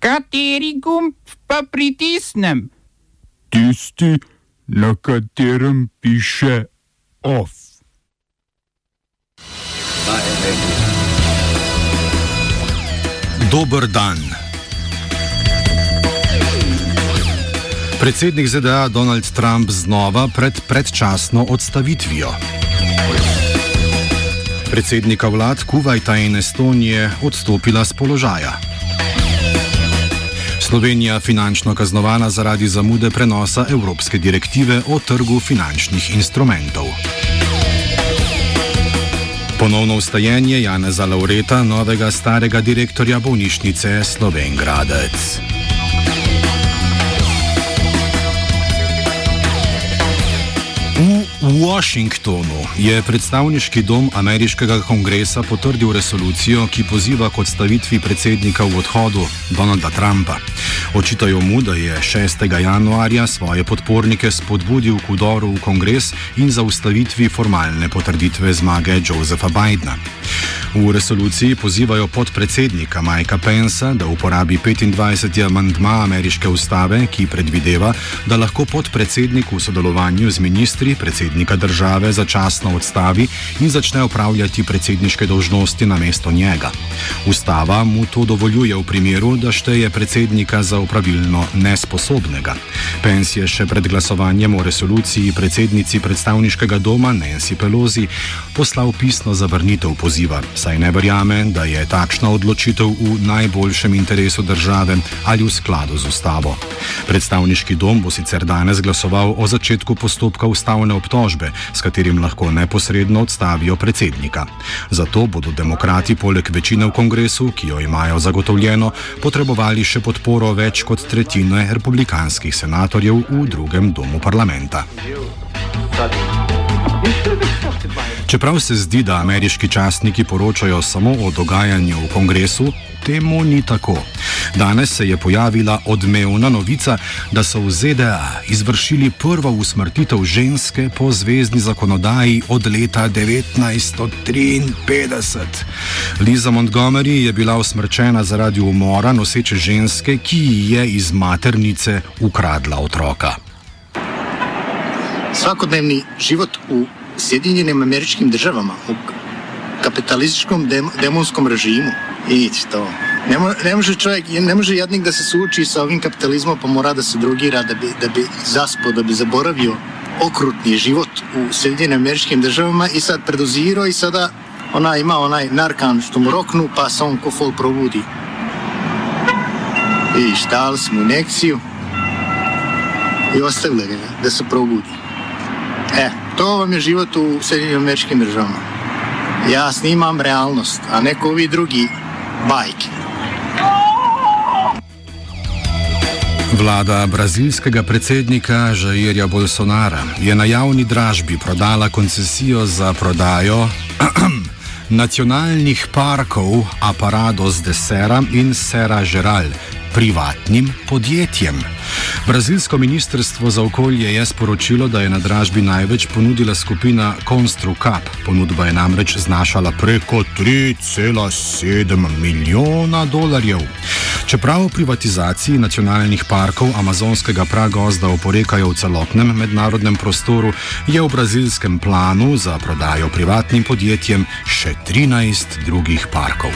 Kateri gumb pa pritisnem? Tisti, na katerem piše OF. Dober dan. Predsednik ZDA Donald Trump znova pred predčasno odstavitvijo. Predsednika vlad Kuwaita in Estonije odstopila z položaja. Slovenija finančno kaznovana zaradi zamude prenosa Evropske direktive o trgu finančnih instrumentov. Ponovno ustajenje Janeza Laureta, novega starega direktorja bolnišnice Slovengradec. V Washingtonu je predstavniški dom ameriškega kongresa potrdil resolucijo, ki poziva k odstavitvi predsednika v odhodu Donalda Trumpa. Očitajo mu, da je 6. januarja svoje podpornike spodbudil k udoru v kongres in zaustavitvi formalne potrditve zmage Josefa Bidna. V resoluciji pozivajo podpredsednika Mikea Pensa, da uporabi 25. amandma ameriške ustave, ki predvideva, da lahko podpredsednik v sodelovanju z ministri predsednika države začasno odstavi in začne upravljati predsedniške dolžnosti na mesto njega. Ustava mu to dovoljuje v primeru, da šteje predsednika za upravilno nesposobnega. Pens je še pred glasovanjem o resoluciji predsednici predstavniškega doma Nancy Pelosi poslal pisno zavrnitev poziva saj ne verjame, da je takšna odločitev v najboljšem interesu države ali v skladu z ustavo. Predstavniški dom bo sicer danes glasoval o začetku postopka ustavne obtožbe, s katerim lahko neposredno odstavijo predsednika. Zato bodo demokrati poleg večine v kongresu, ki jo imajo zagotovljeno, potrebovali še podporo več kot tretjine republikanskih senatorjev v drugem domu parlamenta. Čeprav se zdi, da ameriški častniki poročajo samo o dogajanju v kongresu, temu ni tako. Danes se je pojavila odmevna novica, da so v ZDA izvršili prvo usmrtitev ženske po zvezdni zakonodaji od leta 1953. Liza Montgomery je bila usmrčena zaradi umora noseče ženske, ki ji je iz maternice ukradla otroka. Svakodnevni život v Sjedinjenim američkim državama, u kapitalističkom dem, demonskom režimu. I to. Ne, mo, ne može čovjek, ne može jednik da se suoči sa ovim kapitalizmom pa mora da se drugira, da bi, da bi zaspao, da bi zaboravio okrutni život u Sjedinjenim američkim državama i sad predozirao i sada ona ima onaj narkan što mu roknu pa se on ko fol probudi. I štali smo inekciju i ostavili ga da se probudi. E, to vam je život u Sjedinjenim američkim državama. Ja snimam realnost, a neko ovi drugi bajke. Vlada brazilskega predsednika Jairja Bolsonara je na javni dražbi prodala koncesijo za prodajo nacionalnih parkov Aparados de Sera in Sera Geral privatnim podjetjem. Brazilsko ministrstvo za okolje je sporočilo, da je na dražbi največ ponudila skupina Construcap. Ponudba je namreč znašala preko 3,7 milijona dolarjev. Čeprav privatizaciji nacionalnih parkov amazonskega pragozda oporekajo v celotnem mednarodnem prostoru, je v brazilskem planu za prodajo privatnim podjetjem še 13 drugih parkov.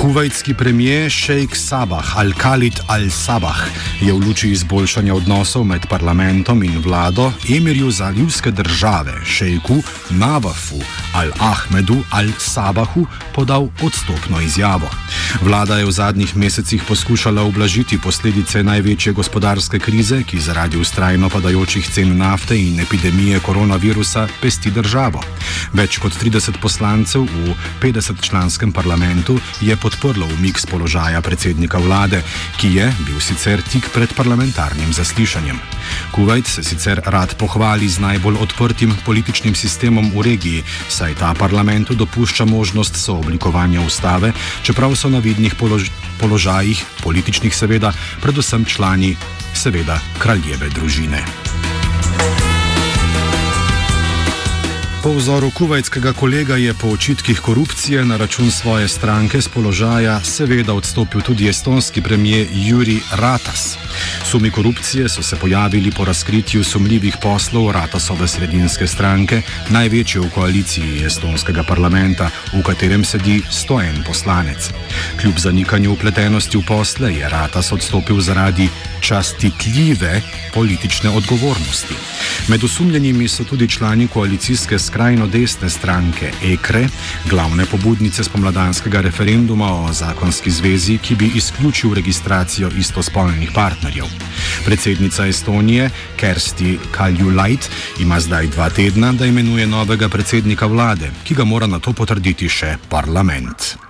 Kuvajtski premijer Sheikh Sabah Al-Khalid Al-Sabah je v luči izboljšanja odnosov med parlamentom in vlado emirju zaljivske države, šejku Navafu Al-Ahmedu Al-Sabahu, podal odstopno izjavo. Vlada je v zadnjih mesecih poskušala ublažiti posledice največje gospodarske krize, ki zaradi ustrajno padajočih cen nafte in epidemije koronavirusa pesti državo. Več kot 30 poslancev v 50-članskem parlamentu je podprlo umik z položaja predsednika vlade, ki je bil sicer tik pred parlamentarnim zaslišanjem. Kuwait se sicer rad pohvali z najbolj odprtim političnim sistemom v regiji, saj ta parlamentu dopušča možnost sooblikovanja ustave, čeprav so na vidnih polož položajih, političnih seveda, predvsem člani, seveda, kraljeve družine. Po vzoru kuvajskega kolega je po očitkih korupcije na račun svoje stranke z položaja seveda odstopil tudi estonski premijer Juri Ratas. Sumi korupcije so se pojavili po razkritju sumljivih poslov Ratasove sredinske stranke, največje v koaliciji estonskega parlamenta, v katerem sedi 101 poslanec. Kljub zanikanju upletenosti v posle je Ratas odstopil zaradi častitljive politične odgovornosti. Med osumljenimi so tudi člani koalicijske skrajno desne stranke EKRE, glavne pobudnice spomladanskega referenduma o zakonski zvezi, ki bi izključil registracijo istospolnih partnerjev. Predsednica Estonije, Kersti Kaljulajt, ima zdaj dva tedna, da imenuje novega predsednika vlade, ki ga mora na to potrditi še parlament.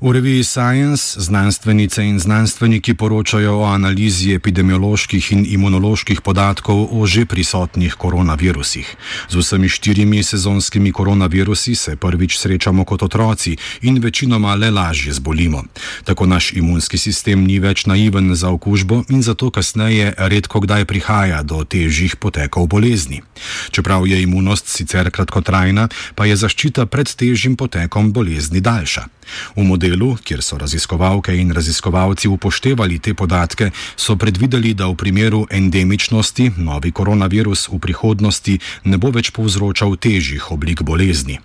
V reviji Science znanstvenice in znanstveniki poročajo o analizi epidemioloških in imunoloških podatkov o že prisotnih koronavirusih. Z vsemi štirimi sezonskimi koronavirusi se prvič srečamo kot otroci in večinoma le lažje zbolimo. Tako naš imunski sistem ni več naiven za okužbo in zato kasneje redko kdaj prihaja do težjih potekov bolezni. Čeprav je imunost sicer kratkotrajna, pa je zaščita pred težjim potekom bolezni daljša. V modelu, kjer so raziskovalke in raziskovalci upoštevali te podatke, so predvideli, da v primeru endemičnosti novi koronavirus v prihodnosti ne bo več povzročal težjih oblik bolezni.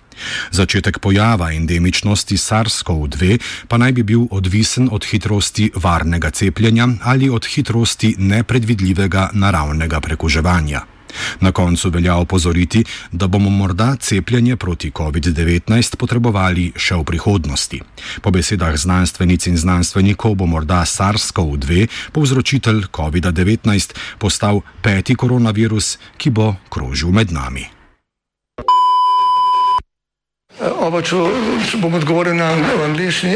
Začetek pojava endemičnosti SARS-CoV-2 pa naj bi bil odvisen od hitrosti varnega cepljenja ali od hitrosti nepredvidljivega naravnega prekuževanja. Na koncu velja opozoriti, da bomo morda cepljenje proti COVID-19 potrebovali še v prihodnosti. Po besedah znanstvenic in znanstvenikov bo morda SARS-CoV-2, povzročitelj COVID-19, postal peti koronavirus, ki bo krožil med nami. Oba, če, če bom odgovoril na angliški.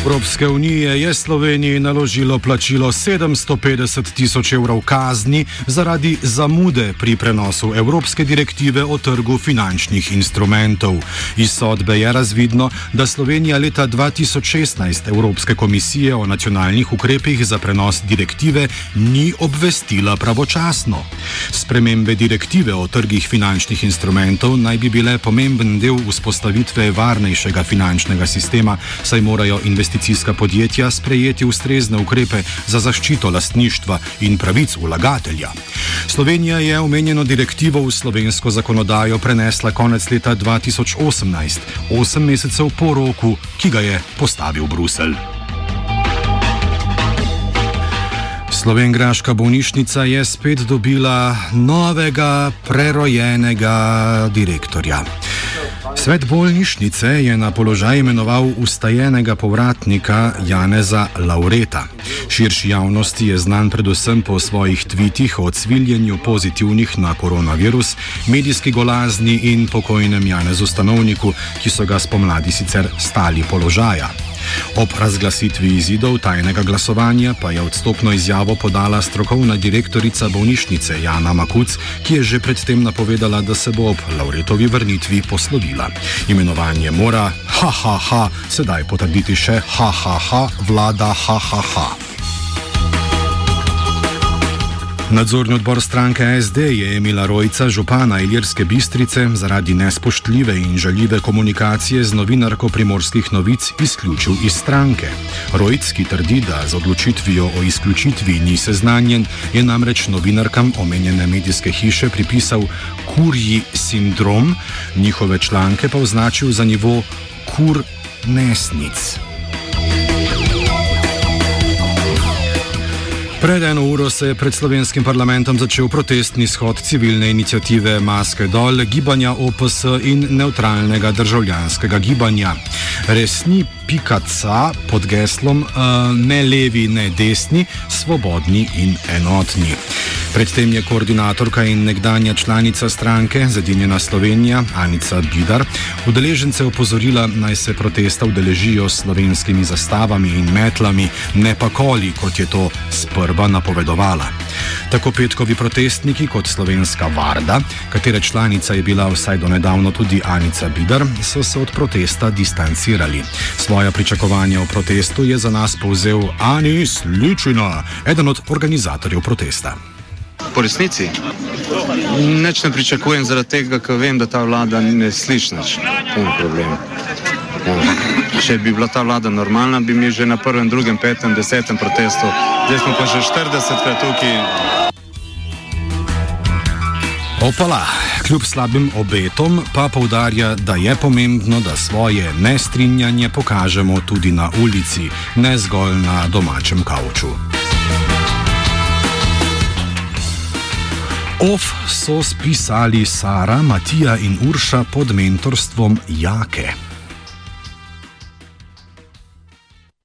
Evropske unije je Sloveniji naložilo plačilo 750 tisoč evrov kazni zaradi zamude pri prenosu Evropske direktive o trgu finančnih instrumentov. Iz sodbe je razvidno, da Slovenija leta 2016 Evropske komisije o nacionalnih ukrepih za prenos direktive ni obvestila pravočasno. Spremembe direktive o trgih finančnih instrumentov naj bi bile pomemben del vzpostavitve varnejšega finančnega sistema, saj morajo investicijske podjetja sprejeti ustrezne ukrepe za zaščito lastništva in pravic vlagatelja. Slovenija je omenjeno direktivo v slovensko zakonodajo prenesla konec leta 2018, osem mesecev po roku, ki ga je postavil Bruselj. Slovengraška bolnišnica je spet dobila novega prerojenega direktorja. Svet bolnišnice je na položaj imenoval ustajenega povratnika Janeza Laureta. Širši javnosti je znan predvsem po svojih tvitih o cviljenju pozitivnih na koronavirus, medijski golazni in pokojnem Janezu Stanovniku, ki so ga spomladi sicer stali položaja. Ob razglasitvi izidov tajnega glasovanja pa je odstopno izjavo podala strokovna direktorica bolnišnice Jana Makuc, ki je že predtem napovedala, da se bo ob Lauretovi vrnitvi poslovila. Imenovanje mora, ha, ha, ha, sedaj potrditi še, ha, ha, ha, vlada, ha, ha, ha. Nadzorni odbor stranke SD je Emila Rojca, župana Iljerske bistrice, zaradi nespoštljive in žaljive komunikacije z novinarko primorskih novic izključil iz stranke. Rojc, ki trdi, da z odločitvijo o izključitvi ni seznanjen, je namreč novinarkam omenjene medijske hiše pripisal kurji sindrom, njihove članke pa označil za nivo kur nesnic. Pred eno uro se je pred slovenskim parlamentom začel protestni shod civilne inicijative Maske dol, gibanja OPS in neutralnega državljanskega gibanja. Resni pikaca pod geslom uh, ne levi, ne desni, svobodni in enotni. Predtem je koordinatorka in nekdanja članica stranke Zedinjena Slovenija Anica Bidar udeležence opozorila, naj se protesta udeležijo s slovenskimi zastavami in metlami, ne pa koli, kot je to sprva napovedovala. Tako petkovi protestniki kot slovenska Varda, katere članica je bila vsaj do nedavno tudi Anica Bidar, so se od protesta distancirali. Svoja pričakovanja o protestu je za nas povzel Anis Ličina, eden od organizatorjev protesta. Po resnici nič ne pričakujem zaradi tega, ker vem, da ta vlada ne sliši nič. To je problem. Ja. Če bi bila ta vlada normalna, bi mi že na prvem, drugem, petem, desetem protestu, zdaj smo pa že 40 krat tukaj. Opala, kljub slabim obetom, pa povdarja, da je pomembno, da svoje nestrinjanje pokažemo tudi na ulici, ne zgolj na domačem kavču. Of so spisali Sara, Matija in Urša pod mentorstvom Jake.